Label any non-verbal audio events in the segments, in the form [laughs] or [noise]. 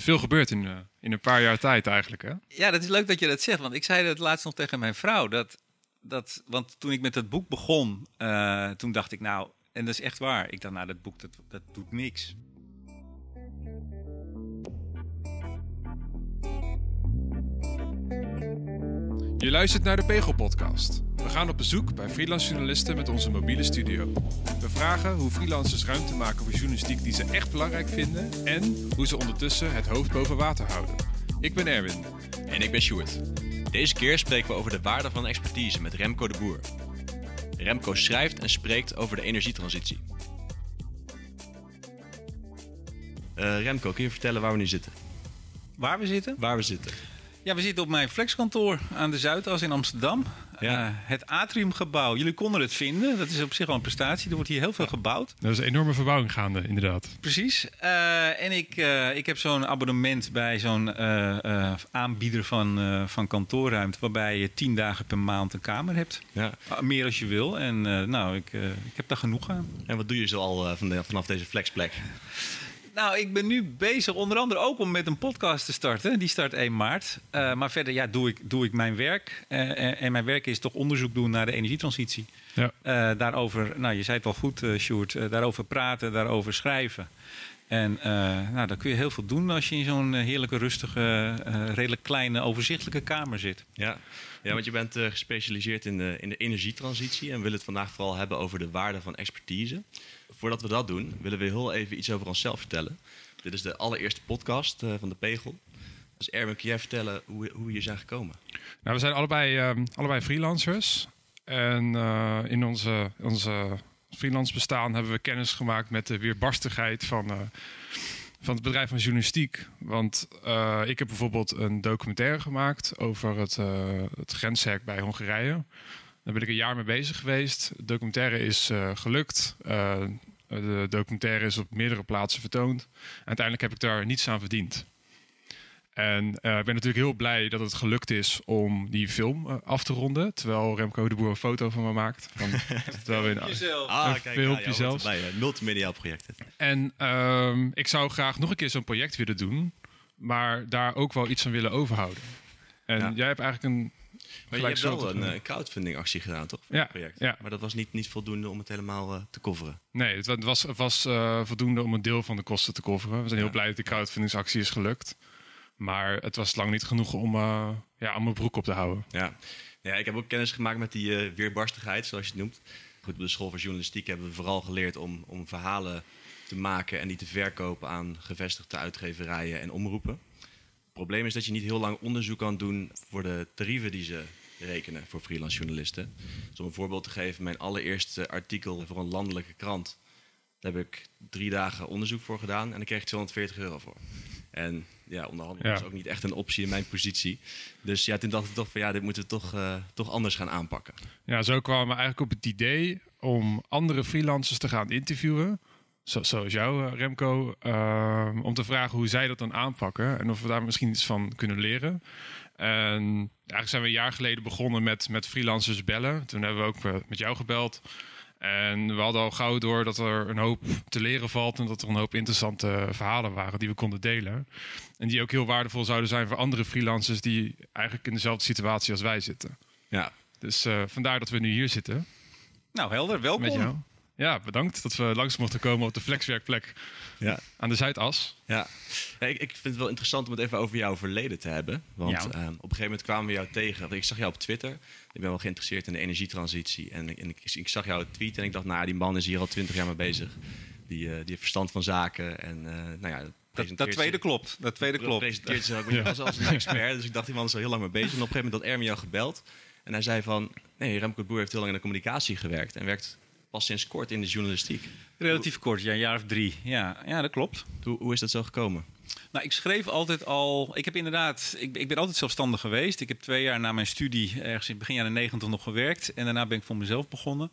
veel gebeurt in, uh, in een paar jaar tijd eigenlijk, hè? Ja, dat is leuk dat je dat zegt. Want ik zei het laatst nog tegen mijn vrouw. Dat, dat, want toen ik met het boek begon, uh, toen dacht ik nou... En dat is echt waar. Ik dacht, nou, dat boek, dat, dat doet niks. Je luistert naar de Pegel Podcast. We gaan op bezoek bij freelance journalisten met onze mobiele studio. We vragen hoe freelancers ruimte maken voor journalistiek die ze echt belangrijk vinden en hoe ze ondertussen het hoofd boven water houden. Ik ben Erwin. En ik ben Sjoerd. Deze keer spreken we over de waarde van expertise met Remco de Boer. Remco schrijft en spreekt over de energietransitie. Uh, Remco, kun je vertellen waar we nu zitten? Waar we zitten? Waar we zitten. Ja, we zitten op mijn flexkantoor aan de Zuidas in Amsterdam. Ja. Uh, het Atriumgebouw. Jullie konden het vinden. Dat is op zich wel een prestatie. Er wordt hier heel veel gebouwd. Er is een enorme verbouwing gaande, inderdaad. Precies. Uh, en ik, uh, ik heb zo'n abonnement bij zo'n aanbieder van, van kantoorruimte... waarbij je tien dagen per maand een kamer hebt. Ja. meer als je wil. En nou, ik, ik heb daar genoeg aan. En wat doe je zo al van de, vanaf deze flexplek? Nou, ik ben nu bezig onder andere ook om met een podcast te starten. Die start 1 maart. Uh, maar verder ja, doe, ik, doe ik mijn werk. Uh, en mijn werk is toch onderzoek doen naar de energietransitie. Ja. Uh, daarover, nou je zei het al goed, Sjoerd. daarover praten, daarover schrijven. En nou, dan kun je heel veel doen als je in zo'n heerlijke, rustige, redelijk kleine, overzichtelijke kamer zit. Ja, ja want je bent gespecialiseerd in de, in de energietransitie. En willen het vandaag vooral hebben over de waarde van expertise voordat we dat doen, willen we heel even iets over onszelf vertellen. Dit is de allereerste podcast uh, van de Pegel. Dus Erwin, kun jij vertellen hoe, hoe we hier zijn gekomen? Nou, we zijn allebei, uh, allebei freelancers. En uh, in onze, onze freelance bestaan hebben we kennis gemaakt met de weerbarstigheid van, van het bedrijf van journalistiek. Want ik heb bijvoorbeeld een documentaire gemaakt over het, het grenshek bij Hongarije. Daar ben ik een jaar mee bezig geweest. De documentaire is gelukt. De documentaire is op meerdere plaatsen vertoond. uiteindelijk heb ik daar niets aan verdiend. En uh, ik ben natuurlijk heel blij dat het gelukt is om die film uh, af te ronden. Terwijl Remco de Boer een foto van me maakt. Van, [laughs] terwijl we een, ah, een kijk, filmpje ja, zelfs. Blij, multimedia project. En uh, ik zou graag nog een keer zo'n project willen doen. Maar daar ook wel iets van willen overhouden. En ja. jij hebt eigenlijk een maar je hebt wel een uh, crowdfunding actie gedaan, toch? Voor ja, project. ja. Maar dat was niet, niet voldoende om het helemaal uh, te coveren. Nee, het was, was uh, voldoende om een deel van de kosten te coveren. We zijn heel blij dat die crowdfundingsactie is gelukt. Maar het was lang niet genoeg om, ja, om mijn broek op te houden. Ja. ja, ik heb ook kennis gemaakt met die weerbarstigheid, zoals je het noemt. Goed, op de school voor journalistiek hebben we vooral geleerd om, om verhalen te maken en die te verkopen aan gevestigde uitgeverijen en omroepen. Het probleem is dat je niet heel lang onderzoek kan doen voor de tarieven die ze rekenen voor freelance journalisten. Dus om een voorbeeld te geven, mijn allereerste artikel voor een landelijke krant. Daar heb ik drie dagen onderzoek voor gedaan en daar kreeg ik 240 euro voor. En ja, onderhandelen ja. is ook niet echt een optie in mijn positie. Dus ja, toen dacht ik toch van ja, dit moeten we toch, uh, toch anders gaan aanpakken. Ja, zo kwamen we eigenlijk op het idee om andere freelancers te gaan interviewen zo, zoals jou, eh, Remco, uh, om te vragen hoe zij dat dan aanpakken en of we daar misschien iets van kunnen leren. En eigenlijk zijn we een jaar geleden begonnen met, met freelancers bellen. Toen hebben we ook met jou gebeld. En we hadden al gauw door dat er een hoop te leren valt en dat er een hoop interessante verhalen waren die we konden delen. En die ook heel waardevol zouden zijn voor andere freelancers die eigenlijk in dezelfde situatie als wij zitten. Ja. Dus uh, vandaar dat we nu hier zitten. Nou, helder, welkom. Met jou. Ja, bedankt dat we langs mochten komen op de flexwerkplek ja. aan de Zuidas. Ja, ja ik, ik, vind het wel interessant om het even over jouw verleden te hebben. Want ja. uh, op een gegeven moment kwamen we jou tegen. Ik zag jou op Twitter. Ik ben wel geïnteresseerd in de energietransitie. En, en ik, ik, zag jouw tweet en ik dacht, nou, die man is hier al twintig jaar mee bezig. Die, uh, die heeft verstand van zaken. En uh, nou ja, dat, dat, tweede klopt. Dat tweede klopt. presenteert zich ook ja. als, als een expert. Dus ik dacht, die man is al heel lang mee bezig. En op een gegeven moment had Erwin jou gebeld. En hij zei van, nee, Remco Boer heeft heel lang in de communicatie gewerkt. En werkt pas sinds kort in de journalistiek. Relatief kort, ja, een jaar of drie. Ja, ja dat klopt. Hoe, hoe is dat zo gekomen? Nou, ik schreef altijd al. Ik heb inderdaad. Ik, ik ben altijd zelfstandig geweest. Ik heb twee jaar na mijn studie, ergens in begin jaren negentig, nog gewerkt. En daarna ben ik voor mezelf begonnen.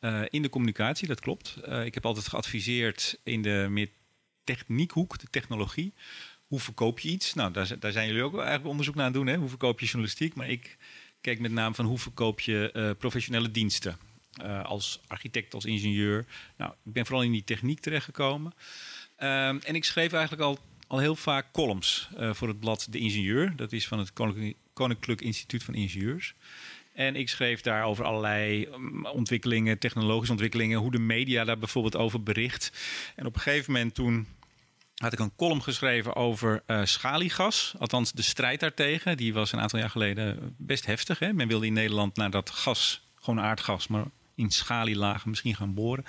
Uh, in de communicatie, dat klopt. Uh, ik heb altijd geadviseerd in de meer techniekhoek, de technologie. Hoe verkoop je iets? Nou, daar, daar zijn jullie ook eigenlijk onderzoek naar aan doen. Hè? Hoe verkoop je journalistiek? Maar ik keek met name van hoe verkoop je uh, professionele diensten. Uh, als architect, als ingenieur. Nou, ik ben vooral in die techniek terechtgekomen. Um, en ik schreef eigenlijk al al heel vaak columns eh, voor het blad De Ingenieur. Dat is van het Koninklijk, Instituut van Ingenieurs. En ik schreef daar over allerlei mm, ontwikkelingen, technologische ontwikkelingen, hoe de media daar bijvoorbeeld over bericht. En op een gegeven moment toen had ik een column geschreven over eh, schaliegas. Althans, de strijd daartegen. Die was een aantal jaar geleden best heftig. Hè? Men wilde in Nederland naar dat gas, gewoon aardgas, maar in schalielagen misschien gaan boren.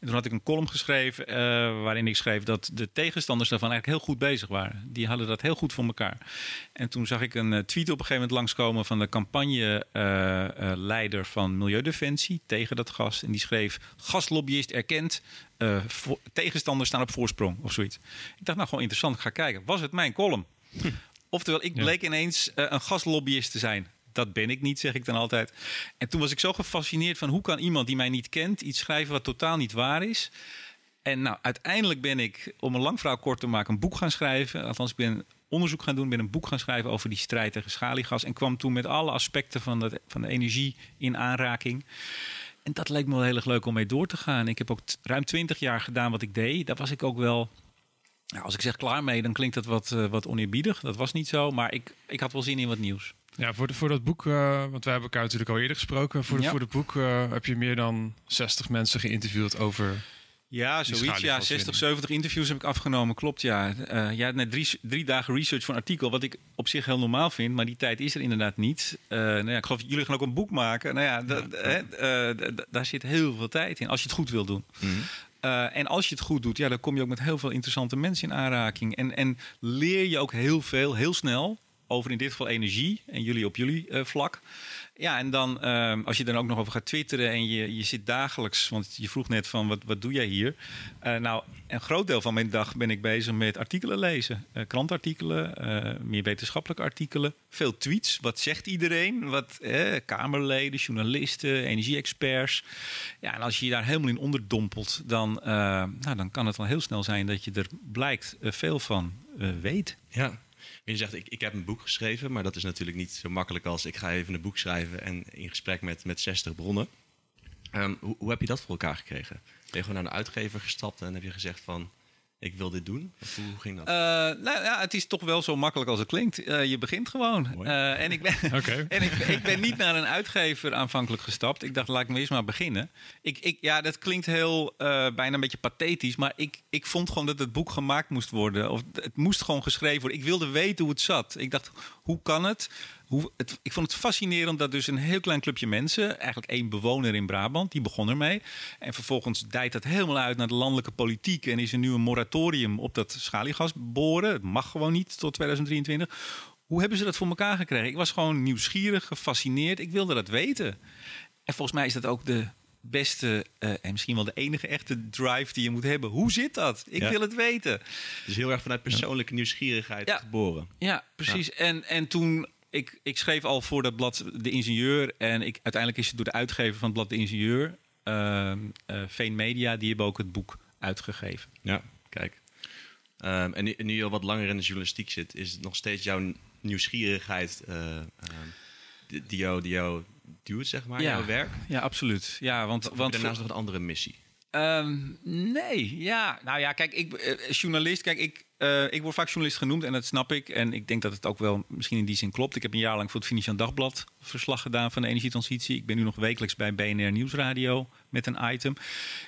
En toen had ik een column geschreven eh, waarin ik schreef dat de tegenstanders daarvan eigenlijk heel goed bezig waren. Die hadden dat heel goed voor elkaar. En toen zag ik een eh, tweet op een gegeven moment langskomen van de campagneleider van Milieudefensie tegen dat gas. En die schreef: Gaslobbyist erkent, uh, tegenstanders staan op voorsprong of zoiets. Ik dacht, nou gewoon interessant, ik ga kijken. Was het mijn column? Oftewel, ik bleek ineens uh, een gaslobbyist te zijn dat ben ik niet, zeg ik dan altijd. En toen was ik zo gefascineerd van hoe kan iemand die mij niet kent iets schrijven wat totaal niet waar is. En nou, uiteindelijk ben ik, om een lang verhaal kort te maken, een boek gaan schrijven. Althans, ik ben onderzoek gaan doen, ben een boek gaan schrijven over die strijd tegen schaliegas. En kwam toen met alle aspecten van de, van de energie in aanraking. En dat leek me wel heel erg leuk om mee door te gaan. Ik heb ook ruim twintig jaar gedaan wat ik deed. Daar was ik ook wel nou, als ik zeg klaar mee, dan klinkt dat wat, uh, wat oneerbiedig. Dat was niet zo, maar ik, ik had wel zin in wat nieuws. Ja, voor, de, voor dat boek, uh, want wij hebben elkaar natuurlijk al eerder gesproken. Voor, de, ja. voor het boek uh, heb je meer dan 60 mensen geïnterviewd over. Ja, zoiets. Ja, 60, 70 interviews heb ik afgenomen. Klopt, ja. Uh, ja, net drie, drie dagen research voor een artikel, wat ik op zich heel normaal vind, maar die tijd is er inderdaad niet. nou ja, ik geloof, jullie gaan ook een boek maken. Nou ja, ja. daar zit heel veel tijd in, als je het goed wil doen. Mm -hmm. Uh, en als je het goed doet, ja, dan kom je ook met heel veel interessante mensen in aanraking. En, en leer je ook heel veel, heel snel, over in dit geval energie en jullie op jullie uh, vlak. Ja, en dan uh, als je dan ook nog over gaat twitteren en je, je zit dagelijks, want je vroeg net van wat, wat doe jij hier? Uh, nou, een groot deel van mijn dag ben ik bezig met artikelen lezen. Uh, krantartikelen, meer wetenschappelijke artikelen, veel tweets. Wat zegt iedereen? Wat Kamerleden, journalisten, energie-experts. Ja, en als je je daar helemaal in onderdompelt, dan, nou, dan kan het wel heel snel zijn dat je er blijkt veel van weet. Ja, je zegt, ik, ik heb een boek geschreven, maar dat is natuurlijk niet zo makkelijk als ik ga even een boek schrijven en in gesprek met, met 60 bronnen. Um, hoe, hoe heb je dat voor elkaar gekregen? Ben je gewoon naar een uitgever gestapt en heb je gezegd van, ik wil dit doen? Of hoe ging dat? Uh, nou ja, het is toch wel zo makkelijk als het klinkt. Uh, je begint gewoon. Uh, en ik ben, [laughs] okay. en ik, ik, ben niet naar een uitgever aanvankelijk gestapt. Ik dacht, laat ik me eens maar beginnen. Ik, ik, ja, dat klinkt heel bijna een beetje pathetisch. Maar ik, ik vond gewoon dat het boek gemaakt moest worden. Of het moest gewoon geschreven worden. Ik wilde weten hoe het zat. Ik dacht, hoe kan het? Hoe, het, ik vond het fascinerend dat dus een heel klein clubje mensen, eigenlijk één bewoner in Brabant, die begon ermee. En vervolgens dijt dat helemaal uit naar de landelijke politiek en is er nu een moratorium op dat schaliegas boren. Het mag gewoon niet tot 2023. Hoe hebben ze dat voor elkaar gekregen? Ik was gewoon nieuwsgierig, gefascineerd. Ik wilde dat weten. En volgens mij is dat ook de beste uh, en misschien wel de enige echte drive die je moet hebben. Hoe zit dat? Ik ja. wil het weten. Dus heel erg vanuit persoonlijke nieuwsgierigheid ja. geboren. Ja, precies. Ja. En, en toen ik, ik schreef al voor dat blad De Ingenieur. En ik, uiteindelijk is het door de uitgever van het blad De Ingenieur, uh, uh, Veen Media, die hebben ook het boek uitgegeven. Ja, kijk. Um, en, nu, nu je al wat langer in de journalistiek zit, is het nog steeds jouw nieuwsgierigheid uh, die, die, jou, die jou duwt, zeg maar, ja, jouw werk? Ja, absoluut. Ja, want, of want daarnaast nog een andere missie? Um, nee, ja. Nou ja, kijk, ik, uh, journalist, kijk, ik, uh, ik word vaak journalist genoemd en dat snap ik. En ik denk dat het ook wel misschien in die zin klopt. Ik heb een jaar lang voor het Financieel Dagblad verslag gedaan van de energietransitie. Ik ben nu nog wekelijks bij BNR Nieuwsradio met een item.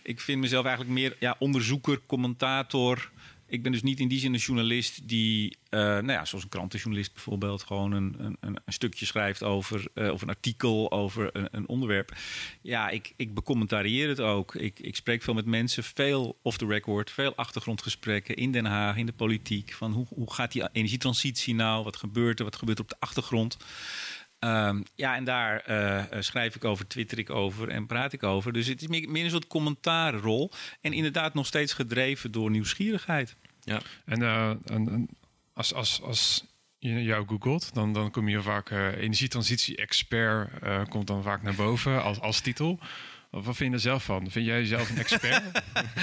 Ik vind mezelf eigenlijk meer ja, onderzoeker, commentator. Ik ben dus niet in die zin een journalist die, uh, nou ja, zoals een krantenjournalist bijvoorbeeld, gewoon een, een, een stukje schrijft over, uh, of een artikel over een, een, onderwerp. Ja, ik, ik becommentarieer het ook. Ik, ik spreek veel met mensen, veel off the record, veel achtergrondgesprekken in Den Haag, in de politiek. Van hoe, hoe gaat die energietransitie nou? Wat gebeurt er? Wat gebeurt op de achtergrond? Um, ja, en daar uh, schrijf ik over, twitter ik over en praat ik over. Dus het is meer, meer een soort commentaarrol. En inderdaad nog steeds gedreven door nieuwsgierigheid. Ja. En, uh, en, en als, als, als je jou googelt, dan, dan kom je vaak uh, energietransitie-expert, uh, komt dan vaak naar boven als, als titel. Wat vind je er zelf van? Vind jij jezelf een expert?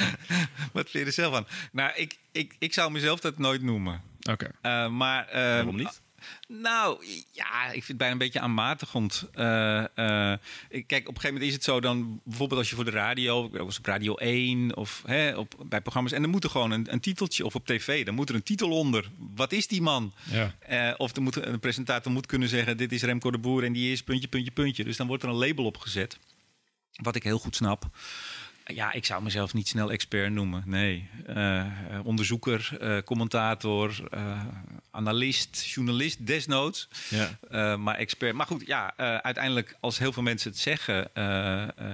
[laughs] Wat vind je er zelf van? Nou, ik, ik, ik zou mezelf dat nooit noemen. Oké. Okay. maar, Waarom niet? Nou, ja, ik vind het bijna een beetje aanmatigend. Uh, uh, ik, kijk, op een gegeven moment is het zo dan... bijvoorbeeld als je voor de radio... was op Radio 1 of hè, op, bij programma's... en dan moet er gewoon een, een, titeltje... of op tv, dan moet er een titel onder. Wat is die man? Ja. Uh, of er moet, een presentator moet kunnen zeggen... dit is Remco de Boer en die is puntje, puntje, puntje. Dus dan wordt er een label opgezet. Wat ik heel goed snap. Ja, ik zou mezelf niet snel expert noemen. Nee. Uh, onderzoeker, uh, commentator, uh, analist, journalist, desnoods. Ja. maar expert. Maar goed, ja, uiteindelijk als heel veel mensen het zeggen...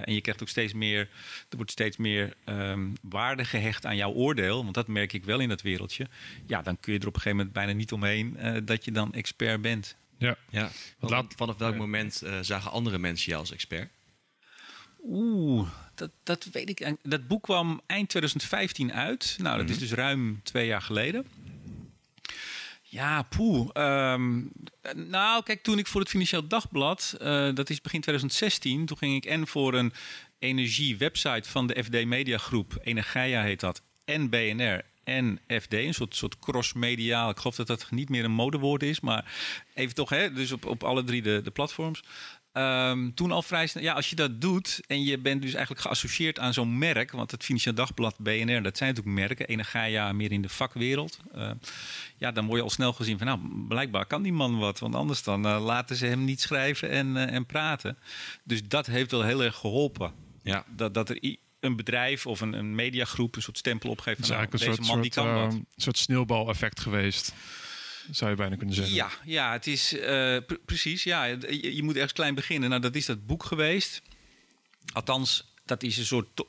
en je krijgt ook steeds meer... er wordt steeds meer um, waarde gehecht aan jouw oordeel... want dat merk ik wel in dat wereldje... ja, dan kun je er op een gegeven moment bijna niet omheen... dat je dan expert bent. Ja. ja. Laat, vanaf welk moment zagen andere mensen jou als expert? Oeh, dat, dat weet ik. Dat boek kwam eind 2015 uit. Nou, dat is mhm. dus ruim twee jaar geleden. Ja, poeh. Ehm, nou, kijk, toen ik voor het Financieel Dagblad, uh, dat is begin 2016, toen ging ik en voor een energie-website van de FD Media Groep, Energia heet dat, en BNR en FD, een soort, soort cross-mediaal. Ik geloof dat dat niet meer een modewoord is, maar even toch, hè, dus op, op alle drie de, de platforms. Um, toen al vrij snel, ja, als je dat doet en je bent dus eigenlijk geassocieerd aan zo'n merk, want het Financieel Dagblad, BNR, dat zijn natuurlijk merken, Energia meer in de vakwereld. Uh, ja, dan word je al snel gezien van, nou, blijkbaar kan die man wat, want anders dan uh, laten ze hem niet schrijven en, uh, en praten. Dus dat heeft wel heel erg geholpen. Ja. Dat, dat er een bedrijf of een, een mediagroep een soort stempel opgeeft. Van, nou, deze man die kan wat. Een soort sneeuwbaleffect geweest zou je bijna kunnen zeggen. Ja, ja het is uh, precies. Ja, je, je, moet ergens klein beginnen. Nou, dat is dat boek geweest. Althans, dat is een soort.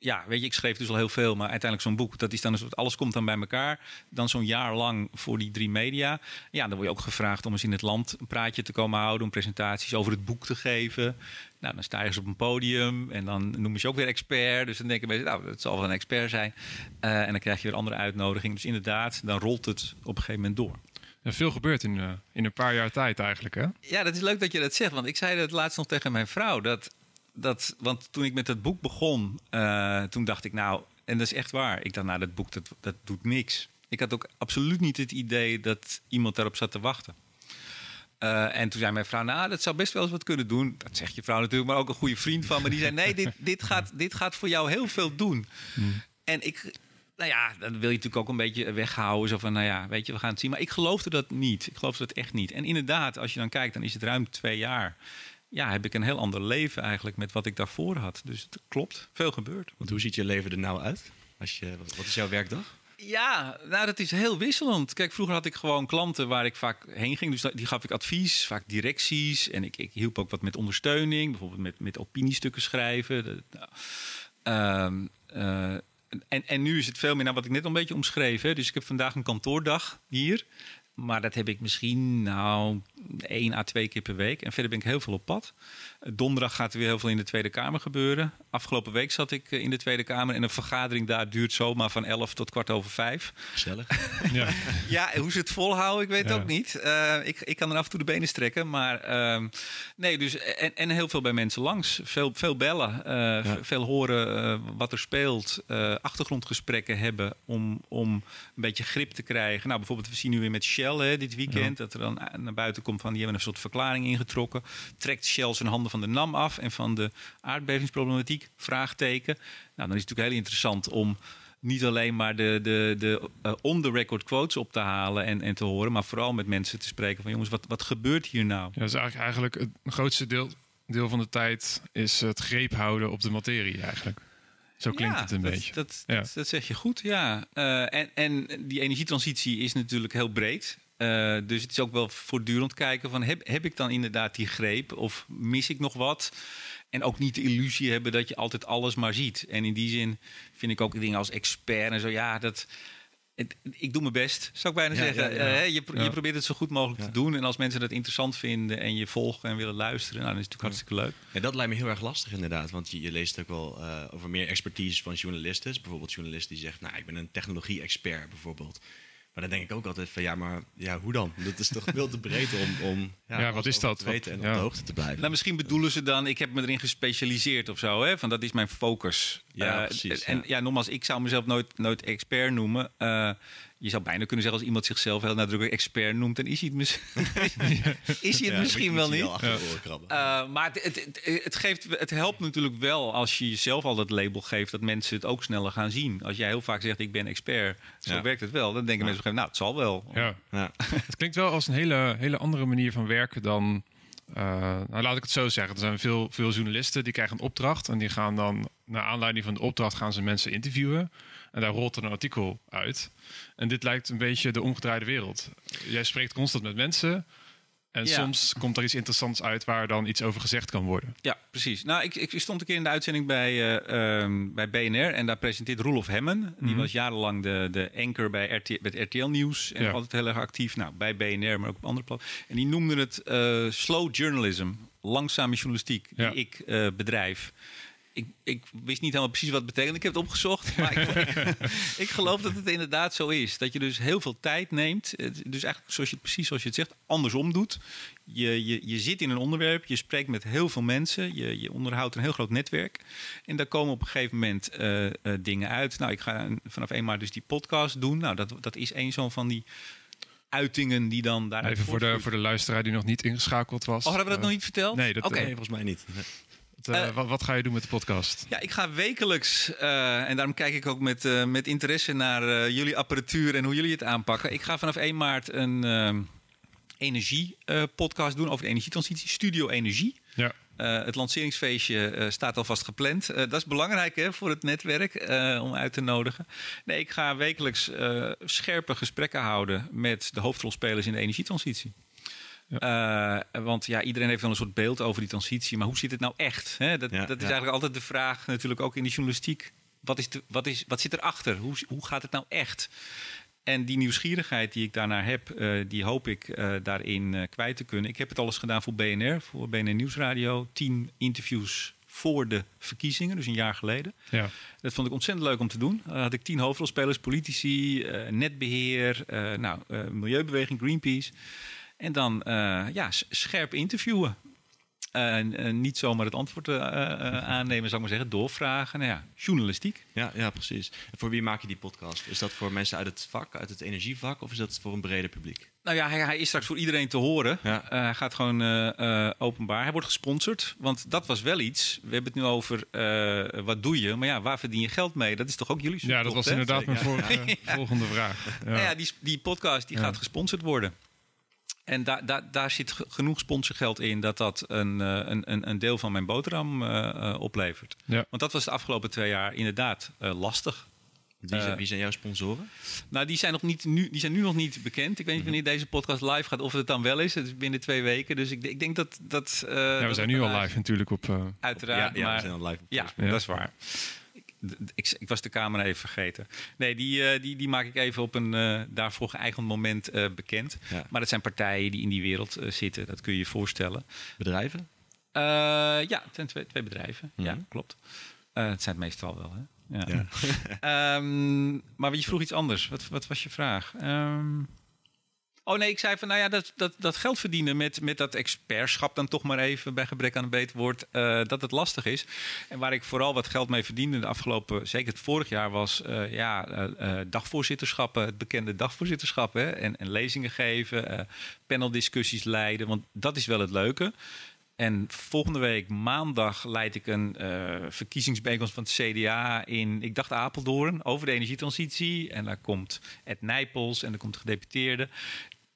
Ja, weet je, ik schreef dus al heel veel, maar uiteindelijk zo'n boek, dat is dan een soort, alles komt dan bij elkaar. Dan zo'n jaar lang voor die drie media. Ja, dan word je ook gevraagd om eens in het land een praatje te komen houden, om presentaties over het boek te geven. Nou, dan sta je eens op een podium en dan noemen ze ook weer expert. Dus dan denken mensen, nou, het zal wel een expert zijn. Uh, en dan krijg je weer andere uitnodigingen. Dus inderdaad, dan rolt het op een gegeven moment door. Ja, veel gebeurt in, uh, in een paar jaar tijd eigenlijk, hè? Ja, dat is leuk dat je dat zegt. Want ik zei het laatst nog tegen mijn vrouw. Dat, dat, want toen ik met het boek begon, uh, toen dacht ik nou... En dat is echt waar. Ik dacht, nou, dat boek, dat, dat doet niks. Ik had ook absoluut niet het idee dat iemand daarop zat te wachten. Uh, en toen zei mijn vrouw, nou, dat zou best wel eens wat kunnen doen. Dat zegt je vrouw natuurlijk, maar ook een goede vriend van me. Die zei, nee, dit, dit, gaat, dit gaat voor jou heel veel doen. [laughs] Hmm. En ik, nou ja, dan wil je natuurlijk ook een beetje weghouden. Zo van, nou ja, weet je, we gaan het zien. Maar ik geloofde dat niet. Ik geloofde dat echt niet. En inderdaad, als je dan kijkt, dan is het ruim twee jaar. Ja, heb ik een heel ander leven eigenlijk met wat ik daarvoor had. Dus het klopt, veel gebeurt. Want hoe ziet je leven er nou uit? Als je, wat is jouw werkdag? Ja, nou dat is heel wisselend. Kijk, vroeger had ik gewoon klanten waar ik vaak heen ging. Dus die gaf ik advies, vaak directies. En ik, ik hielp ook wat met ondersteuning. Bijvoorbeeld met, met opiniestukken schrijven. nou, uh, en, en nu is het veel meer naar wat ik net al een beetje omschreef. Hè. Dus ik heb vandaag een kantoordag hier. Maar dat heb ik misschien nou één à twee keer per week. En verder ben ik heel veel op pad. Donderdag gaat er weer heel veel in de Tweede Kamer gebeuren. Afgelopen week zat ik eh, in de Tweede Kamer en een vergadering daar duurt zomaar van 11 tot kwart over 5. Gezellig. [laughs] ja. ja, hoe ze het volhouden, ik weet het ook niet. Uh, ik, ik kan er af en toe de benen strekken, maar uh, nee, dus en, en heel veel bij mensen langs. Veel, veel bellen, uh, ja. veel horen wat er speelt, achtergrondgesprekken hebben om, om een beetje grip te krijgen. Nou, bijvoorbeeld, we zien nu weer met Shell hè, dit weekend dat er dan naar buiten komt van die hebben een soort verklaring ingetrokken. Trekt Shell zijn handen van de NAM af en van de aardbevingsproblematiek? Vraagteken. Nou, dan is het natuurlijk heel interessant om niet alleen maar de, de, de uh, on-the-record quotes op te halen en, en te horen, maar vooral met mensen te spreken van jongens, wat, wat gebeurt hier nou? Ja, dus eigenlijk, eigenlijk het grootste deel, deel van de tijd is het greep houden op de materie eigenlijk. Zo klinkt het een dat, beetje. Dat, ja. dat, dat, zeg je goed, ja. Uh, en, en die energietransitie is natuurlijk heel breed. Uh, dus het is ook wel voortdurend kijken van heb, heb ik dan inderdaad die greep of mis ik nog wat? En ook niet de illusie hebben dat je altijd alles maar ziet. En in die zin vind ik ook dingen als expert en zo, ja, dat. Het, ik doe mijn best, zou ik bijna ja, zeggen. Ja, ja. Uh, je, je, probeert het zo goed mogelijk te doen. En als mensen dat interessant vinden en je volgen en willen luisteren, nou, dan is het natuurlijk hartstikke leuk. Ja, dat lijkt me heel erg lastig inderdaad. Want je, je leest ook wel uh, over meer expertise van journalisten. bijvoorbeeld journalisten die zegt, nou, ik ben een technologie-expert bijvoorbeeld. Maar dan denk ik ook altijd van ja, maar ja, hoe dan? Dat is toch veel te breed om, om Ja, wat is dat? te weten en op de hoogte te blijven. Nou, misschien bedoelen ze dan, ik heb me erin gespecialiseerd of zo, hè? Van dat is mijn focus. Ja, Eh, precies, En ja. ja. nogmaals, ik zou mezelf nooit, nooit expert noemen. Eh, je zou bijna kunnen zeggen, als iemand zichzelf heel nadrukkelijk expert noemt, dan is hij het, mis- [laughs] is hij het Ja, misschien wel niet. Eh, maar het, het, geeft, het helpt natuurlijk wel als je jezelf al dat label geeft, dat mensen het ook sneller gaan zien. Als jij heel vaak zegt, ik ben expert, zo Ja. werkt het wel. Dan denken mensen op een gegeven moment, nou, het zal wel. Ja. ja. [laughs] Het klinkt wel als een hele, hele andere manier van werken dan. eh, nou, laat ik het zo zeggen. Er zijn veel, veel journalisten die krijgen een opdracht. En die gaan dan, naar aanleiding van de opdracht, gaan ze mensen interviewen. En daar rolt er een artikel uit. En dit lijkt een beetje de omgedraaide wereld. Jij spreekt constant met mensen. En Ja. soms komt er iets interessants uit waar dan iets over gezegd kan worden. Ja, precies. Nou, ik, ik stond een keer in de uitzending bij, eh, ehm, bij BNR en daar presenteert Roelof Hemmen. Die Mhm. was jarenlang de, de anchor bij RT, bij het RTL Nieuws en Ja. altijd heel erg actief. Nou, bij BNR, maar ook op andere plaatsen. En die noemde het eh, slow journalism, langzame journalistiek, die Ja. ik eh, bedrijf. Ik, ik wist niet helemaal precies wat het betekent. Ik heb het opgezocht. [laughs] Maar ik, ik, [laughs] ik geloof dat het inderdaad zo is. Dat je dus heel veel tijd neemt. Dus eigenlijk zoals je, precies zoals je het zegt, andersom doet. Je, je, je zit in een onderwerp, je spreekt met heel veel mensen, je, je onderhoudt een heel groot netwerk. En daar komen op een gegeven moment eh, eh, dingen uit. Nou, ik ga vanaf 1 maart dus die podcast doen. Nou, dat, dat is een zo'n van die uitingen die dan daaruit Even voor de, voor de luisteraar die nog niet ingeschakeld was. Oh, hadden we dat Eh, nog niet verteld? nee, dat- Oké. Nee, volgens mij niet. Nee. Wat, eh, Eh, wat, wat ga je doen met de podcast? Ja, ik ga wekelijks, eh, en daarom kijk ik ook met, met interesse naar jullie apparatuur en hoe jullie het aanpakken. Ik ga vanaf 1 maart een energie-podcast doen over de energietransitie, Studio Energie. Ja. Het lanceringsfeestje staat alvast gepland. Dat is belangrijk hè, voor het netwerk om uit te nodigen. Nee, ik ga wekelijks scherpe gesprekken houden met de hoofdrolspelers in de energietransitie. Eh, want ja, iedereen heeft wel een soort beeld over die transitie. Maar hoe zit het nou echt? Hè? Dat, Ja, dat is eigenlijk altijd de vraag, natuurlijk ook in de journalistiek. Wat, is de, wat, is, wat zit erachter? Hoe, hoe gaat het nou echt? En die nieuwsgierigheid die ik daarnaar heb, eh, die hoop ik eh, daarin kwijt te kunnen. Ik heb het alles gedaan voor BNR, voor BNR Nieuwsradio. Tien interviews voor de verkiezingen, dus een jaar geleden. Ja. Dat vond ik ontzettend leuk om te doen. Had ik tien hoofdrolspelers, politici, eh, netbeheer, eh, nou, milieubeweging, Greenpeace. En dan eh, ja, scherp interviewen. En eh, niet zomaar het antwoord eh, eh, aannemen, zou ik maar zeggen. Doorvragen. Nou ja, journalistiek. Ja, ja, precies. En voor wie maak je die podcast? Is dat voor mensen uit het vak, uit het energievak, of is dat voor een breder publiek? Nou ja, hij, hij is straks voor iedereen te horen. Ja. Eh, hij gaat gewoon eh, eh, openbaar. Hij wordt gesponsord. Want dat was wel iets. We hebben het nu over eh, wat doe je. Maar ja, waar verdien je geld mee? Dat is toch ook jullie ja, dat was hè? inderdaad mijn Ja. vorige- [laughs] volgende vraag. Ja. Nou ja, die, die podcast die Ja. gaat gesponsord worden. En daar daar daar zit ge- genoeg sponsorgeld in dat dat een, eh, een, een, een deel van mijn boterham eh, eh, oplevert. Ja. Want dat was de afgelopen twee jaar inderdaad eh, lastig. Wie, zijn, wie zijn jouw sponsoren? Nou, die zijn, nog niet, nu, die zijn nu nog niet bekend. Ik weet niet wanneer deze podcast live gaat, of het dan wel is. Het is binnen twee weken. Dus ik, ik denk dat... dat eh, Ja, we dat zijn nu al live natuurlijk op... eh, Uiteraard, ja, ja, maar... we zijn al live. op Ja, Facebook. Ja. dat is waar. Ik, ik, was de camera even vergeten. Nee, die, eh, die, die maak ik even op een eh, daarvoor geëigend moment eh, bekend. Ja. Maar het zijn partijen die in die wereld zitten. Dat kun je je voorstellen. Bedrijven? Ja, het zijn twee, twee bedrijven. Mhm. Ja, klopt. Eh, het zijn het meestal wel, hè? Ja. Ja. [laughs] Ehm, maar je vroeg iets anders. Wat, wat was je vraag? Ehm, oh nee, ik zei van, nou ja, dat, dat, dat geld verdienen met, met dat expertschap dan toch maar even bij gebrek aan een beter woord, eh, dat het lastig is. En waar ik vooral wat geld mee verdiende de afgelopen, zeker het vorig jaar, was eh, ja, eh, dagvoorzitterschappen, het bekende dagvoorzitterschap hè, en, en lezingen geven, paneldiscussies leiden, want dat is wel het leuke. En volgende week maandag leid ik een eh verkiezingsbijeenkomst van het CDA in, ik dacht Apeldoorn, over de energietransitie. En daar komt Ed Nijpels en er komt de gedeputeerde.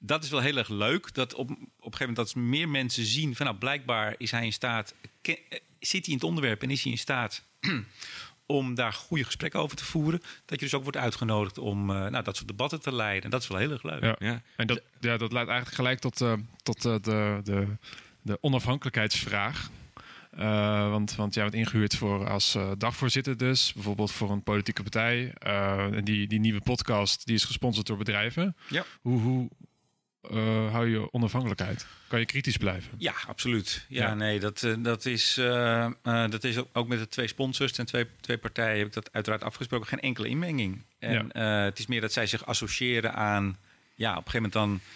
Dat is wel heel erg leuk. Dat op, op een gegeven moment dat meer mensen zien van nou blijkbaar is hij in staat, eh, zit hij in het onderwerp en is hij in staat [clears throat] om daar goede gesprekken over te voeren. Dat je dus ook wordt uitgenodigd om eh, nou, dat soort debatten te leiden. En dat is wel heel erg leuk. ja. Ja. En dat, ja, dat leidt eigenlijk gelijk tot, eh, tot de, de, de onafhankelijkheidsvraag. Eh, want, want jij bent ingehuurd voor als eh, dagvoorzitter dus. Bijvoorbeeld voor een politieke partij. Eh, en die, die nieuwe podcast die is gesponsord door bedrijven. Ja. Hoe, hoe, eh, hou je onafhankelijkheid? Kan je kritisch blijven? Ja, absoluut. Ja, Ja. nee, dat, eh, dat is, eh, eh, dat is ook- met de twee sponsors en twee, twee partijen heb ik dat uiteraard afgesproken. Geen enkele inmenging. En eh, het is meer dat zij zich associëren aan, ja, op een gegeven moment dan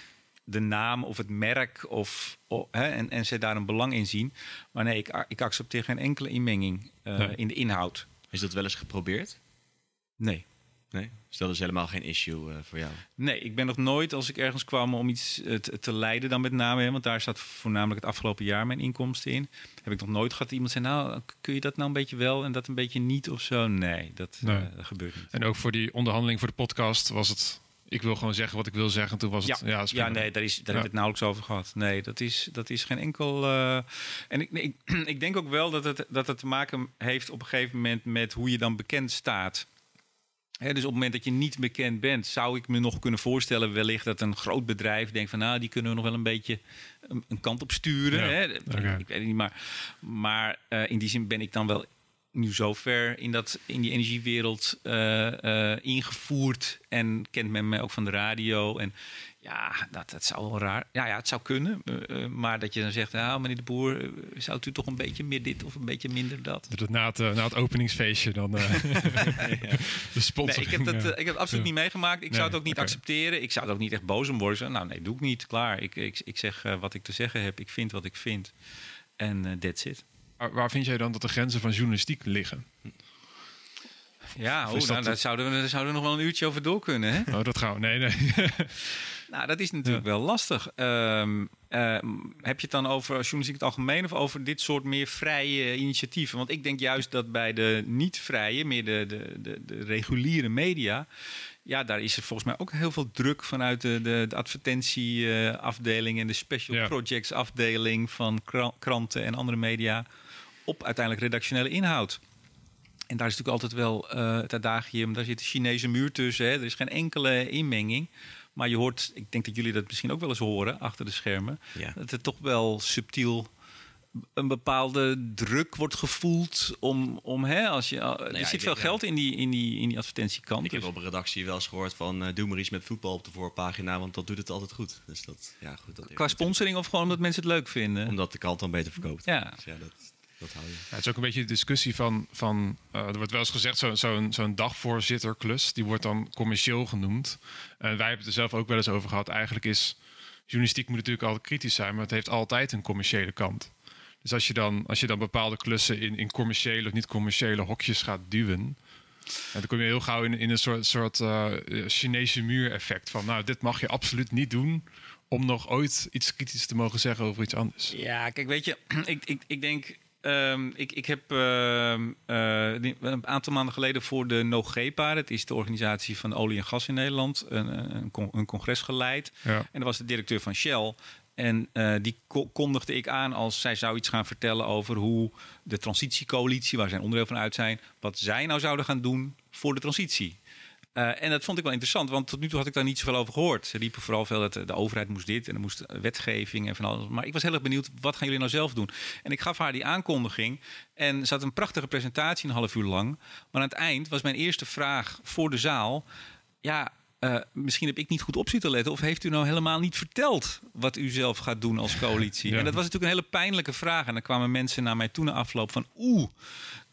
de naam of het merk of, o- hè, en, en ze daar een belang in zien. Maar nee, ik, ik accepteer geen enkele inmenging eh, Nee. in de inhoud. Is dat wel eens geprobeerd? Nee. Nee? Dus dat is helemaal geen issue eh, voor jou? Nee, ik ben nog nooit, als ik ergens kwam om iets eh, te, te leiden, dan met name, hè, want daar staat voornamelijk het afgelopen jaar mijn inkomsten in. Heb ik nog nooit gehad dat iemand zei, nou, kun je dat nou een beetje wel en dat een beetje niet of zo? Nee, dat, Nee. eh, dat gebeurt niet. En ook voor die onderhandeling voor de podcast was het... Ik wil gewoon zeggen wat ik wil zeggen. Toen was het... Ja, Ja, nee, daar, is, daar Ja. hebben we het nauwelijks over gehad. Nee, dat is, dat is geen enkel. eh, en ik, nee, ik, [clears throat] ik denk ook wel dat het, dat het te maken heeft op een gegeven moment met hoe je dan bekend staat. Dus op het moment dat je niet bekend bent, zou ik me nog kunnen voorstellen, wellicht dat een groot bedrijf denkt van, nou, die kunnen we nog wel een beetje een, een kant op sturen. Ja. Ik weet het niet, maar, maar eh, in die zin ben ik dan wel nu zo ver in, dat, in die energiewereld eh, eh, ingevoerd en kent men mij ook van de radio. En ja, dat, dat zou wel raar. Ja, ja, het zou kunnen. eh, eh, maar dat je dan zegt, nou, meneer de Boer, eh, zou u toch een beetje meer dit of een beetje minder dat? Dat het na het, na het openingsfeestje dan [laughs] [laughs] de Nee, sponsoring. ik heb, dat, ik heb het absoluut ja. niet meegemaakt. Ik zou het Nee, ook niet accepteren. Ik zou er ook niet echt boos om worden. Nou, nee, doe ik niet. Klaar. Ik, ik, ik zeg wat ik te zeggen heb. Ik vind wat ik vind. En that's it. Waar, vind jij dan dat de grenzen van journalistiek liggen? Ja, oh, is nou, dat- daar, zouden we, daar zouden we nog wel een uurtje over door kunnen. Hè? Oh, dat gaan we. Nee, nee. [laughs] Nou, dat is natuurlijk wel lastig. Ehm, ehm, heb je het dan over journalistiek in het algemeen of over dit soort meer vrije initiatieven? Want ik denk juist dat bij de niet-vrije, meer de, de, de, de reguliere media. Ja, daar is er volgens mij ook heel veel druk vanuit de, de, de advertentieafdeling en de special Ja. projects afdeling van kra- kranten en andere media op uiteindelijk redactionele inhoud. En daar is natuurlijk altijd wel eh, het adagium, daar zit de Chinese muur tussen. Hè. Er is geen enkele inmenging. Maar je hoort, ik denk dat jullie dat misschien ook wel eens horen achter de schermen, Ja. dat er toch wel subtiel een bepaalde druk wordt gevoeld om, om hè, als je, er Nou ja, zit veel denk, geld in die, in die, in die advertentiekant. Ik heb Dus- op een redactie wel eens gehoord van... eh, doe maar iets met voetbal op de voorpagina, want dat doet het altijd goed. Dus dat, ja, goed. Dat qua sponsoring of gewoon omdat mensen het leuk vinden? Omdat de kant dan beter verkoopt. Ja. Dus ja, dat, dat hou je. Ja, het is ook een beetje de discussie van, van eh, er wordt wel eens gezegd, zo- zo'n zo'n dagvoorzitterklus, die wordt dan commercieel genoemd. En wij hebben het er zelf ook wel eens over gehad. Eigenlijk is, journalistiek moet natuurlijk altijd kritisch zijn, maar het heeft altijd een commerciële kant. Dus als je dan, als je dan bepaalde klussen in, in commerciële of niet-commerciële hokjes gaat duwen, ja, dan kom je heel gauw in, in een soort, soort eh, Chinese muur-effect van, nou, dit mag je absoluut niet doen om nog ooit iets kritisch te mogen zeggen over iets anders. Ja, kijk, weet je, [clears throat] ik, ik, ik denk. Ehm, ik, ik heb ehm, eh, een aantal maanden geleden voor de NOGEPA, dat is de organisatie van olie en gas in Nederland, een, een, con- een congres geleid. Ja. En dat was de directeur van Shell. En eh, die ko- kondigde ik aan als zij zou iets gaan vertellen over hoe de transitiecoalitie, waar zij onderdeel van uit zijn, wat zij nou zouden gaan doen voor de transitie. Eh, en dat vond ik wel interessant, want tot nu toe had ik daar niet zoveel over gehoord. Ze riepen vooral veel dat de overheid moest dit en er moest wetgeving en van alles. Maar ik was heel erg benieuwd, wat gaan jullie nou zelf doen? En ik gaf haar die aankondiging en ze had een prachtige presentatie, een half uur lang. Maar aan het eind was mijn eerste vraag voor de zaal, ja, eh, misschien heb ik niet goed op zitten letten. Of heeft u nou helemaal niet verteld wat u zelf gaat doen als coalitie? [laughs] Ja. En dat was natuurlijk een hele pijnlijke vraag. En dan kwamen mensen naar mij toe na afloop van... oeh,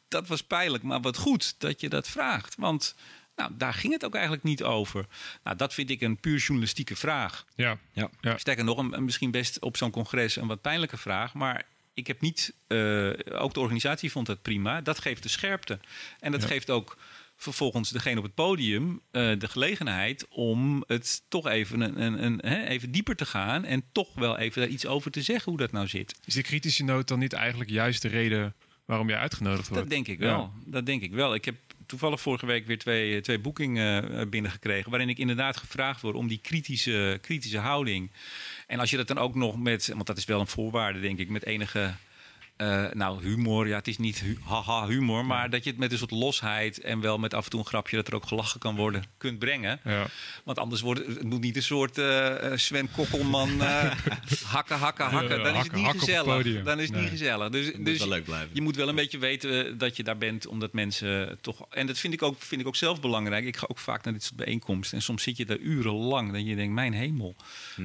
dat was pijnlijk, maar wat goed dat je dat vraagt. Want nou, daar ging het ook eigenlijk niet over. Nou, dat vind ik een puur journalistieke vraag. Ja, Ja. Ja. Sterker nog, een, misschien best op zo'n congres een wat pijnlijke vraag. Maar ik heb niet... eh, ook de organisatie vond het prima. Dat geeft de scherpte. En dat Ja. geeft ook vervolgens degene op het podium eh, de gelegenheid om het toch even, een, een, een, hè, even dieper te gaan en toch wel even daar iets over te zeggen hoe dat nou zit. Is die kritische noot dan niet eigenlijk juist de reden waarom jij uitgenodigd wordt? Dat denk ik wel. Dat denk ik wel. Ik heb toevallig vorige week weer twee, twee boekingen eh, binnengekregen. waarin ik inderdaad gevraagd word om die kritische, kritische houding. En als je dat dan ook nog met, want dat is wel een voorwaarde, denk ik, met enige eh, nou, humor, ja, het is niet hu haha humor, maar dat je het met een soort losheid en wel met af en toe een grapje dat er ook gelachen kan worden, kunt brengen. Ja. Want anders wordt het moet niet een soort eh, eh, Sven Kokkelman eh, [laughs] hakken, hakken, hakken. Dan is het niet gezellig. Dan is het Nee. niet gezellig. Dus, Het moet dus wel leuk blijven. je moet wel een beetje weten dat je daar bent, omdat mensen toch. En dat vind ik ook, vind ik ook zelf belangrijk. Ik ga ook vaak naar dit soort bijeenkomsten. En soms zit je daar urenlang. Dat je denkt, mijn hemel.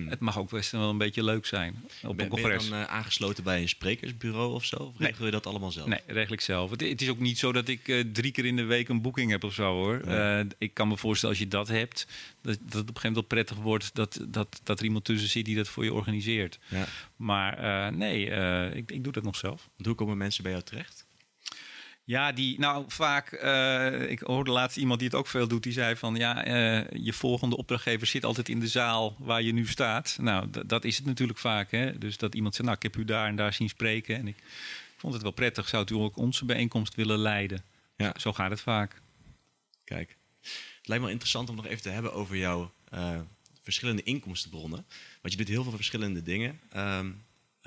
Het mag ook best wel een beetje leuk zijn op Ben, een ben je congres. dan aangesloten bij een sprekersbureau of zo? Of Nee. regel je dat allemaal zelf? Nee, regel ik zelf. Het, het is ook niet zo dat ik eh, drie keer in de week een boeking heb of zo hoor. Eh, ik kan me voorstellen als je dat hebt, dat, dat het op een gegeven moment wel prettig wordt dat, dat, dat er iemand tussen zit die dat voor je organiseert. Ja. Maar eh, nee, eh, ik, ik doe dat nog zelf. Want hoe komen mensen bij jou terecht? Ja, die, nou vaak, eh, ik hoorde laatst iemand die het ook veel doet, die zei van ja, eh, je volgende opdrachtgever zit altijd in de zaal waar je nu staat. Nou, dat is het natuurlijk vaak. Hè? Dus dat iemand zegt, nou, ik heb u daar en daar zien spreken en ik vond het wel prettig. Zou u ook onze bijeenkomst willen leiden? Ja. Zo gaat het vaak. Kijk, het lijkt me wel interessant om nog even te hebben over jouw eh, verschillende inkomstenbronnen. Want je doet heel veel verschillende dingen. Eh,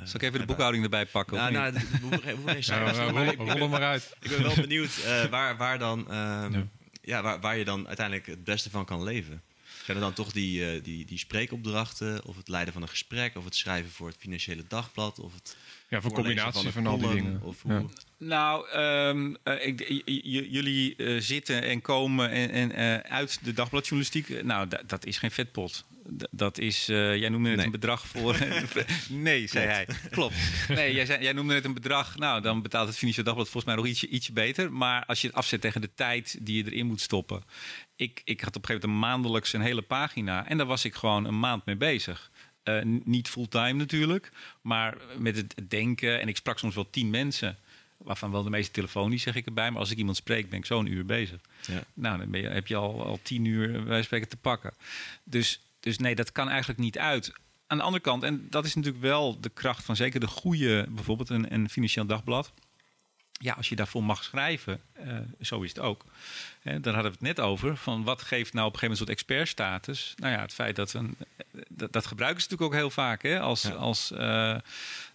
Zal ik even de boekhouding erbij pakken? of Nou, niet? nou, rol, maar uit. Ik ben wel [laughs] benieuwd eh, waar, waar, dan, ehm, Ja. ja. waar, waar je dan uiteindelijk het beste van kan leven. Zijn er dan toch die, eh, die, die spreekopdrachten, of het leiden van een gesprek, of het schrijven voor het financiële dagblad, of het Ja, voor combinatie een van al die dingen. Of hoe, Ja. Nou, ik, j- j- jullie zitten en komen en, en, eh, uit de dagbladjournalistiek. Eh, Nou, da- dat is geen vetpot. D- dat is, eh, jij noemde net Nee. een bedrag voor. [laughs] [laughs] nee, zei hij. Klopt. Nee, jij, zei, jij noemde net een bedrag. Nou, dan betaalt het Financieel Dagblad volgens mij nog ietsje, ietsje beter. Maar als je het afzet tegen de tijd die je erin moet stoppen. Ik, ik had op een gegeven moment een maandelijks een hele pagina. En daar was ik gewoon een maand mee bezig. Eh, niet fulltime natuurlijk, maar met het denken. En ik sprak soms wel tien mensen, waarvan wel de meeste telefonisch, zeg ik erbij. Maar als ik iemand spreek, ben ik zo'n uur bezig. Ja. Nou, dan je, heb je al, al tien uur bij wijze van spreken te pakken. Dus, dus nee, dat kan eigenlijk niet uit. Aan de andere kant, en dat is natuurlijk wel de kracht van zeker de goede, bijvoorbeeld een, een financieel dagblad. Ja, als je daarvoor mag schrijven, eh, zo is het ook. Hè, daar hadden we het net over. Van wat geeft nou op een gegeven moment een soort expertstatus? Nou ja, het feit dat een. Dat, dat gebruiken ze natuurlijk ook heel vaak hè, als, Ja. als, eh,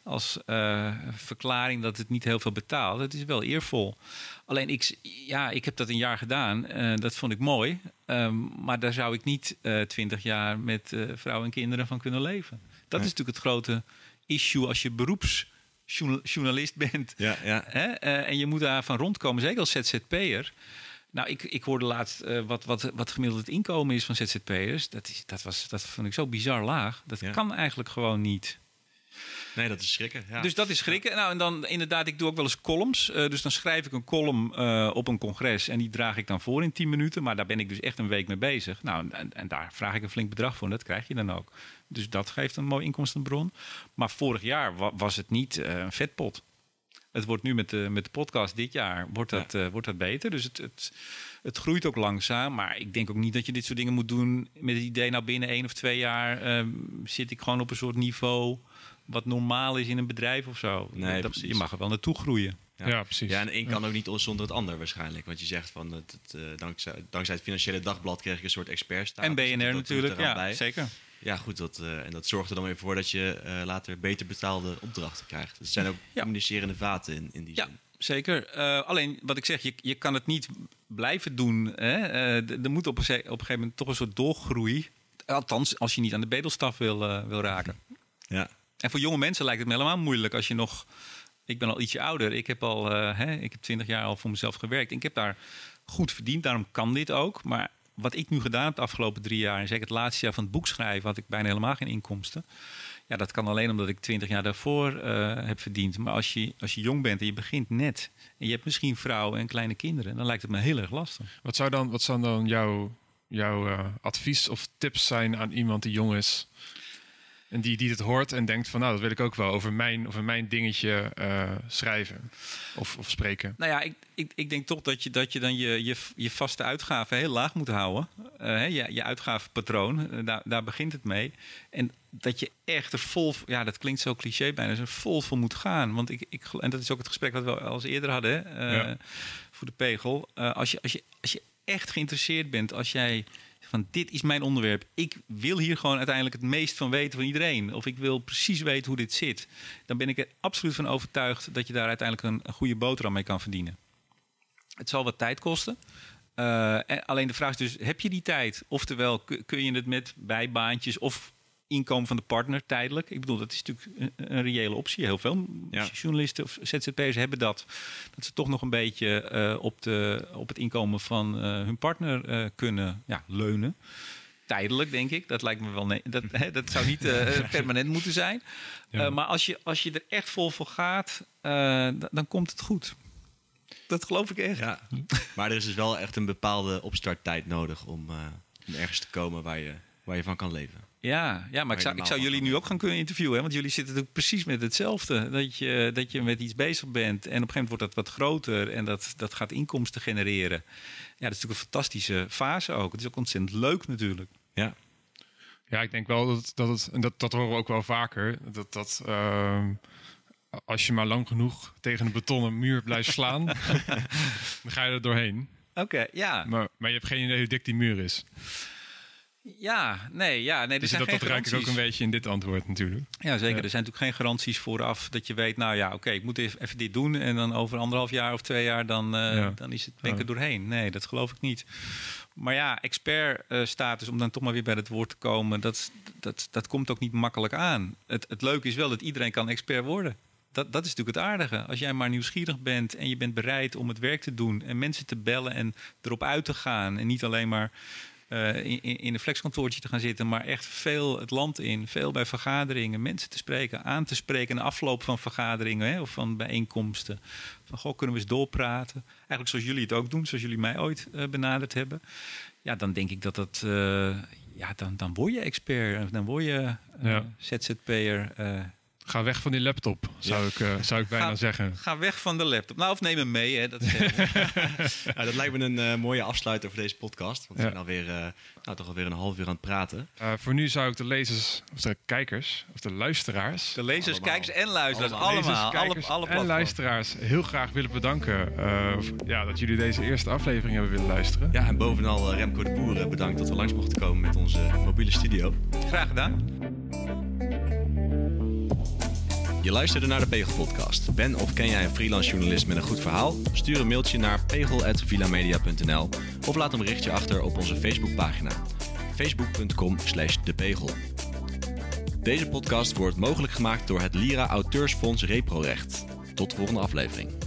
als eh, verklaring dat het niet heel veel betaalt. Het is wel eervol. Alleen ik, ja, ik heb dat een jaar gedaan. dat vond ik mooi. Ehm, maar daar zou ik niet twintig jaar met vrouwen en kinderen van kunnen leven. Dat Nee. is natuurlijk het grote issue als je beroepsjournalist bent. Ja, ja. Hè? Eh, en je moet daar van rondkomen, zeker als ZZP'er. Nou, ik, ik hoorde laatst eh, wat, wat, wat gemiddeld het inkomen is van ZZP'ers. Dat, is, dat, was, dat vond ik zo bizar laag. Dat Ja. kan eigenlijk gewoon niet. Nee, dat is schrikken. Ja. Dus dat is schrikken. Nou, en dan inderdaad, ik doe ook wel eens columns. Eh, dus dan schrijf ik een column eh, op een congres en die draag ik dan voor in 10 minuten. Maar daar ben ik dus echt een week mee bezig. Nou, en, en daar vraag ik een flink bedrag voor en dat krijg je dan ook. Dus dat geeft een mooi inkomstenbron. Maar vorig jaar wa- was het niet eh, een vetpot. Het wordt nu met de, met de podcast dit jaar wordt dat, wordt dat beter. Dus het, het, het groeit ook langzaam. Maar ik denk ook niet dat je dit soort dingen moet doen met het idee... nou binnen één of twee jaar zit ik gewoon op een soort niveau... wat normaal is in een bedrijf of zo. Nee, dat, precies. je mag er wel naartoe groeien. Ja, precies. Ja, en een kan ook niet zonder het ander waarschijnlijk. Want je zegt van, het, het, eh, dankzij, dankzij het Financiële Dagblad kreeg ik een soort expertstatus. en BNR natuurlijk, ja, bij. zeker. Ja, goed. Dat, eh, en dat zorgt er dan weer voor dat je eh, later beter betaalde opdrachten krijgt. Dus het zijn ook Ja. communicerende vaten in, in die Ja, zin. zeker. Eh, alleen wat ik zeg, je, je kan het niet blijven doen. Hè? Eh, er moet op een, ze- op een gegeven moment toch een soort doorgroei. Althans, als je niet aan de bedelstaf wil, wil raken. Ja. En voor jonge mensen lijkt het me helemaal moeilijk als je nog. Ik ben al ietsje ouder. Ik heb al eh, hè, ik heb twintig jaar al voor mezelf gewerkt. Ik heb daar goed verdiend. Daarom kan dit ook. Maar wat ik nu gedaan heb de afgelopen drie jaar, en zeker het laatste jaar van het boek schrijven, had ik bijna helemaal geen inkomsten. Ja, dat kan alleen omdat ik twintig jaar daarvoor eh, heb verdiend. Maar als je, als je jong bent en je begint net, en je hebt misschien vrouwen en kleine kinderen, dan lijkt het me heel erg lastig. Wat zou dan, wat zou dan jouw, jouw eh, advies of tips zijn aan iemand die jong is? En die, die het hoort en denkt van nou, dat wil ik ook wel over mijn, over mijn dingetje eh, schrijven of, of spreken. Nou ja, ik, ik, ik denk toch dat je, dat je dan je, je, je vaste uitgaven heel laag moet houden. Eh, hè, je, je uitgavenpatroon, eh, daar, daar begint het mee. En dat je echt er vol, ja, dat klinkt zo cliché bijna, er vol voor moet gaan. Want ik, ik, en dat is ook het gesprek wat we al eens eerder hadden Ja. voor de pegel. Als, je, als, je, als je echt geïnteresseerd bent, als jij Van dit is mijn onderwerp. Ik wil hier gewoon uiteindelijk het meest van weten van iedereen. Of ik wil precies weten hoe dit zit. Dan ben ik er absoluut van overtuigd dat je daar uiteindelijk een, goede boterham mee kan verdienen. Het zal wat tijd kosten. En alleen de vraag is dus, heb je die tijd? Oftewel, kun je het met bijbaantjes of inkomen van de partner tijdelijk? Ik bedoel, dat is natuurlijk een, reële optie. Heel veel journalisten of ZZP'ers hebben dat. Dat ze toch nog een beetje uh, op, de, op het inkomen van uh, hun partner kunnen ja, leunen. Tijdelijk, denk ik. Dat lijkt me wel. Nee, dat, hè, dat zou niet [laughs] permanent moeten zijn. Ja. maar als je, als je er echt vol voor gaat, dan komt het goed. Dat geloof ik echt. Ja. Maar er is dus wel echt een bepaalde opstarttijd nodig om, om ergens te komen waar je, waar je van kan leven. Ja, ja maar ik zou, ik zou jullie nu ook gaan kunnen interviewen. Hè? Want jullie zitten natuurlijk precies met hetzelfde. Dat je, dat je met iets bezig bent. En op een gegeven moment wordt dat wat groter. En dat, dat gaat inkomsten genereren. Ja, dat is natuurlijk een fantastische fase ook. Het is ook ontzettend leuk natuurlijk. Ja. Ja, ik denk wel dat, dat het, en dat, dat horen we ook wel vaker, dat dat uh, als je maar lang genoeg tegen een betonnen muur blijft slaan, [laughs] [laughs] dan ga je er doorheen. Oké, okay, ja. Maar, maar je hebt geen idee hoe dik die muur is. Ja, nee, ja, nee. Dus er dat, dat ruik ik ook een beetje in dit antwoord natuurlijk. Ja, zeker. Ja. Er zijn natuurlijk geen garanties vooraf dat je weet, nou ja, oké, ik moet even dit doen en dan over anderhalf jaar of twee jaar dan, uh, ja. dan is het ben ik er doorheen. Nee, dat geloof ik niet. Maar ja, expert-status, om dan toch maar weer bij het woord te komen, dat, dat, dat komt ook niet makkelijk aan. Het, het leuke is wel dat iedereen kan expert worden. Dat, dat is natuurlijk het aardige. Als jij maar nieuwsgierig bent en je bent bereid om het werk te doen en mensen te bellen en erop uit te gaan en niet alleen maar uh, in, in een flexkantoortje te gaan zitten, maar echt veel het land in, veel bij vergaderingen, mensen te spreken, aan te spreken in de afloop van vergaderingen hè, of van bijeenkomsten. Van goh, kunnen we eens doorpraten? Eigenlijk zoals jullie het ook doen, zoals jullie mij ooit uh, benaderd hebben. Ja, dan denk ik dat dat, uh, ja, dan, dan word je expert, dan word je ja. ZZP'er. Ga weg van die laptop, zou, ja. ik, uh, zou ik bijna ga, zeggen. Ga weg van de laptop. Nou, of neem hem mee. Hè. Dat, is [laughs] dat lijkt me een uh, mooie afsluiter voor deze podcast. Want we ja. zijn alweer, uh, nou, toch alweer een half uur aan het praten. voor nu zou ik de lezers, of de kijkers, of de luisteraars... De lezers, allemaal. kijkers en luisteraars, allemaal. allemaal lezers, alle, alle en luisteraars heel graag willen bedanken... ja, dat jullie deze eerste aflevering hebben willen luisteren. Ja, en bovenal Remco de Boeren bedankt dat we langs mochten komen met onze mobiele studio. Graag gedaan. Je luisterde naar de Pegel Podcast. Ben of ken jij een freelance journalist met een goed verhaal? Stuur een mailtje naar pegel.villamedia.nl of laat een berichtje achter op onze Facebookpagina. facebook.com slash. Deze podcast wordt mogelijk gemaakt door het Lira Auteursfonds Reprorecht. Tot de volgende aflevering.